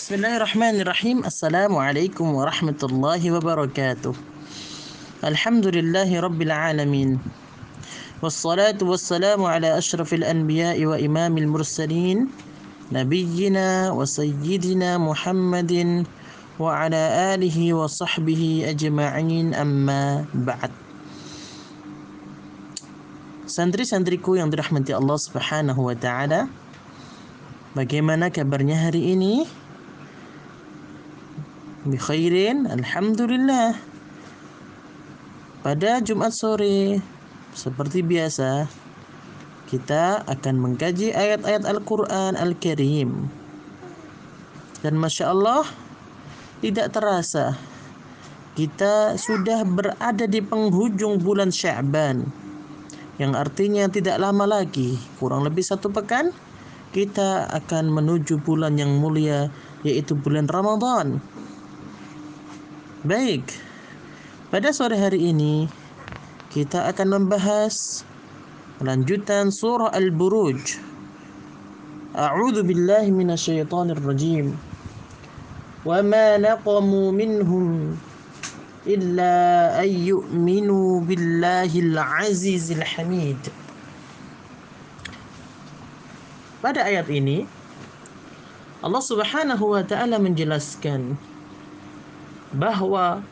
بسم الله الرحمن الرحيم السلام عليكم ورحمة الله وبركاته الحمد لله رب العالمين والصلاة والسلام على أشرف الأنبياء وإمام المرسلين نبينا وسيدنا محمد وعلى آله وصحبه أجمعين أما بعد Santri-santriku yang dirahmati Allah Subhanahu wa taala. Bagaimana kabarnya hari ini? Bikhairin, alhamdulillah. Pada Jumat sore, seperti biasa, kita akan mengkaji ayat-ayat Al-Quran Al-Karim. Dan Masya Allah, tidak terasa kita sudah berada di penghujung bulan Sya'ban yang artinya tidak lama lagi kurang lebih satu pekan kita akan menuju bulan yang mulia yaitu bulan Ramadan Baik. Pada sore hari ini kita akan membahas lanjutan surah Al-Buruj. A'udzu billahi minasyaitonir rajim. Wa ma naqamu minhum illa an yu'minu billahil azizil hamid. Pada ayat ini Allah Subhanahu wa taala menjelaskan bahwa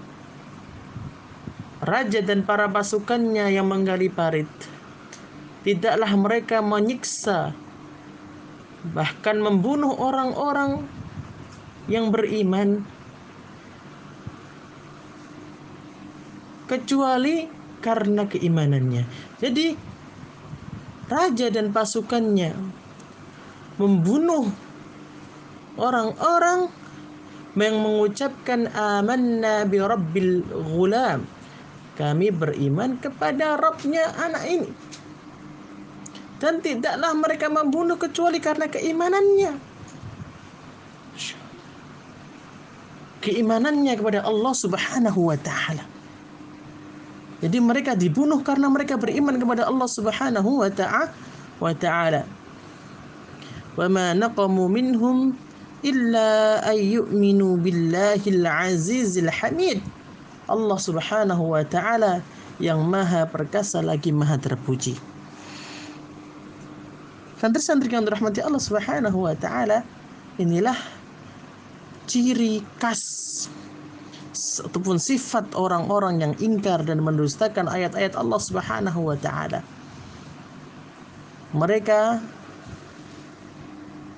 raja dan para pasukannya yang menggali parit tidaklah mereka menyiksa bahkan membunuh orang-orang yang beriman kecuali karena keimanannya. Jadi raja dan pasukannya membunuh orang-orang yang mengucapkan amanna bi rabbil ghulam. Kami beriman kepada Rabbnya anak ini. Dan tidaklah mereka membunuh kecuali karena keimanannya. Keimanannya kepada Allah Subhanahu wa taala. Jadi mereka dibunuh karena mereka beriman kepada Allah Subhanahu wa ta'ala wa illa an yu'minu billahil azizil hamid. Allah Subhanahu wa taala yang maha perkasa lagi maha terpuji. Santri-santri yang dirahmati Allah Subhanahu wa taala, inilah ciri khas ataupun sifat orang-orang yang ingkar dan mendustakan ayat-ayat Allah Subhanahu wa taala. Mereka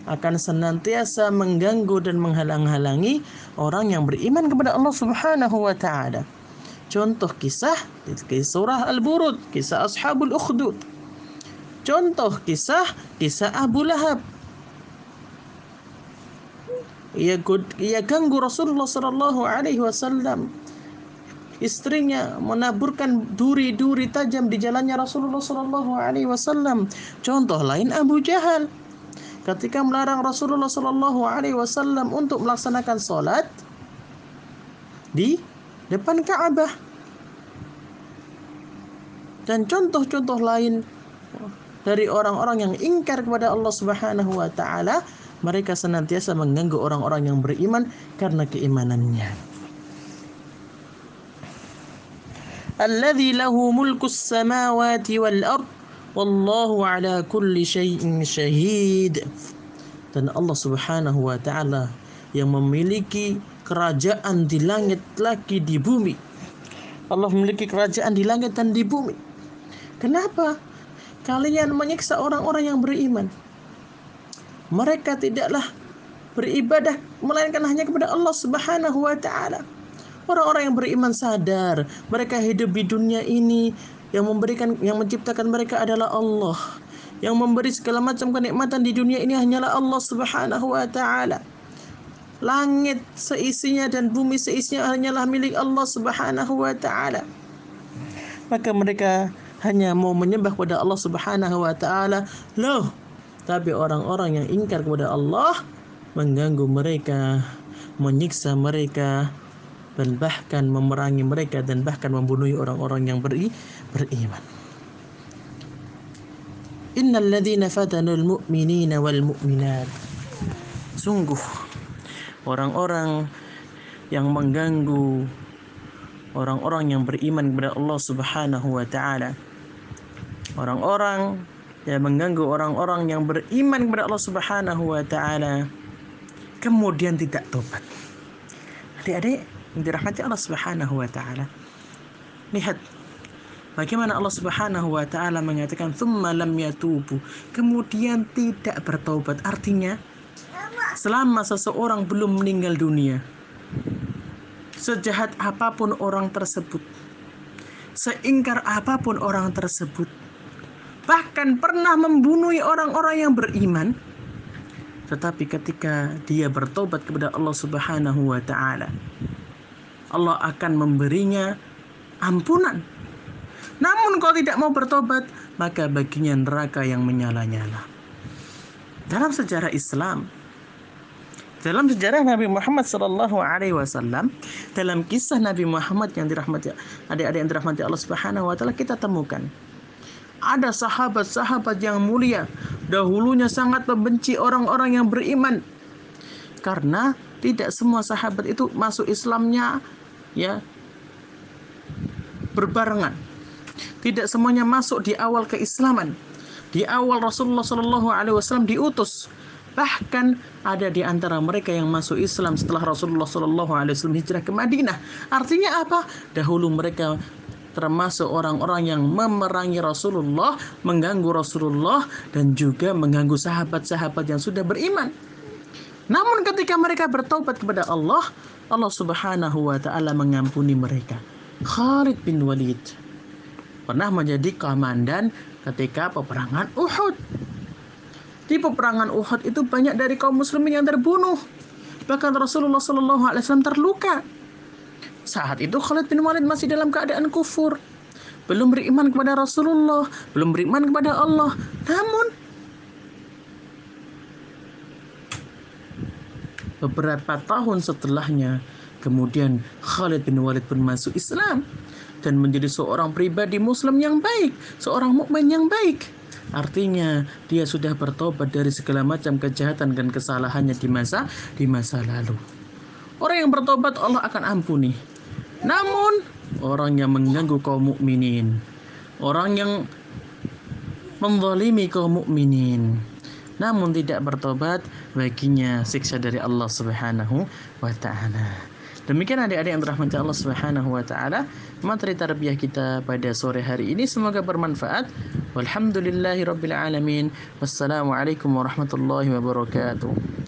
akan senantiasa mengganggu dan menghalang-halangi orang yang beriman kepada Allah Subhanahu wa taala. Contoh kisah di surah Al-Burud, kisah Ashabul Ukhdud. Contoh kisah kisah Abu Lahab ia, ia ganggu Rasulullah Sallallahu Alaihi Wasallam. Istrinya menaburkan duri-duri tajam di jalannya Rasulullah Sallallahu Alaihi Wasallam. Contoh lain Abu Jahal ketika melarang Rasulullah Sallallahu Alaihi Wasallam untuk melaksanakan sholat di depan Ka'bah. Dan contoh-contoh lain dari orang-orang yang ingkar kepada Allah Subhanahu wa taala mereka senantiasa mengganggu orang-orang yang beriman karena keimanannya. Alladzi lahu mulkus samawati wal ard wallahu ala kulli syai'in syahid. Dan Allah Subhanahu wa taala yang memiliki kerajaan di langit lagi di bumi. Allah memiliki kerajaan di langit dan di bumi. Kenapa? Kalian menyiksa orang-orang yang beriman mereka tidaklah beribadah melainkan hanya kepada Allah Subhanahu wa taala. Orang-orang yang beriman sadar mereka hidup di dunia ini yang memberikan yang menciptakan mereka adalah Allah. Yang memberi segala macam kenikmatan di dunia ini hanyalah Allah Subhanahu wa taala. Langit seisinya dan bumi seisinya hanyalah milik Allah Subhanahu wa taala. Maka mereka hanya mau menyembah kepada Allah Subhanahu wa taala. Loh, tapi orang-orang yang ingkar kepada Allah mengganggu mereka, menyiksa mereka, dan bahkan memerangi mereka dan bahkan membunuh orang-orang yang beri, beriman. Innal ladzina fatanul mu'minina wal mu'minat. Sungguh orang-orang yang mengganggu orang-orang yang beriman kepada Allah Subhanahu wa taala. Orang-orang yang mengganggu orang-orang yang beriman kepada Allah Subhanahu wa taala kemudian tidak tobat. Adik-adik yang dirahmati Allah Subhanahu wa taala. Lihat bagaimana Allah Subhanahu wa taala mengatakan tsumma lam yatubu, kemudian tidak bertobat. Artinya selama seseorang belum meninggal dunia, sejahat apa pun orang tersebut, seingkar apa pun orang tersebut, bahkan pernah membunuh orang-orang yang beriman, tetapi ketika dia bertobat kepada Allah Subhanahu wa taala, Allah akan memberinya ampunan. Namun kalau tidak mau bertobat, maka baginya neraka yang menyala-nyala. Dalam sejarah Islam, dalam sejarah Nabi Muhammad Sallallahu Alaihi Wasallam, dalam kisah Nabi Muhammad yang dirahmati adik-adik yang dirahmati Allah Subhanahu Wa Taala kita temukan ada sahabat-sahabat yang mulia dahulunya sangat membenci orang-orang yang beriman karena tidak semua sahabat itu masuk Islamnya ya berbarengan tidak semuanya masuk di awal keislaman di awal Rasulullah Shallallahu Alaihi Wasallam diutus Bahkan ada di antara mereka yang masuk Islam setelah Rasulullah Shallallahu Alaihi Wasallam hijrah ke Madinah. Artinya apa? Dahulu mereka termasuk orang-orang yang memerangi Rasulullah, mengganggu Rasulullah, dan juga mengganggu sahabat-sahabat yang sudah beriman. Namun ketika mereka bertobat kepada Allah, Allah Subhanahu wa taala mengampuni mereka. Khalid bin Walid pernah menjadi komandan ketika peperangan Uhud. Di peperangan Uhud itu banyak dari kaum muslimin yang terbunuh. Bahkan Rasulullah wasallam terluka. Saat itu Khalid bin Walid masih dalam keadaan kufur. Belum beriman kepada Rasulullah, belum beriman kepada Allah. Namun beberapa tahun setelahnya kemudian Khalid bin Walid pun masuk Islam dan menjadi seorang pribadi muslim yang baik, seorang mukmin yang baik. Artinya dia sudah bertobat dari segala macam kejahatan dan kesalahannya di masa di masa lalu. Orang yang bertobat Allah akan ampuni. Namun orang yang mengganggu kaum mukminin, orang yang menzalimi kaum mukminin, namun tidak bertobat baginya siksa dari Allah Subhanahu wa taala. Demikian adik-adik yang dirahmati Allah Subhanahu wa taala, materi tarbiyah kita pada sore hari ini semoga bermanfaat. Walhamdulillahirabbil alamin. Wassalamualaikum warahmatullahi wabarakatuh.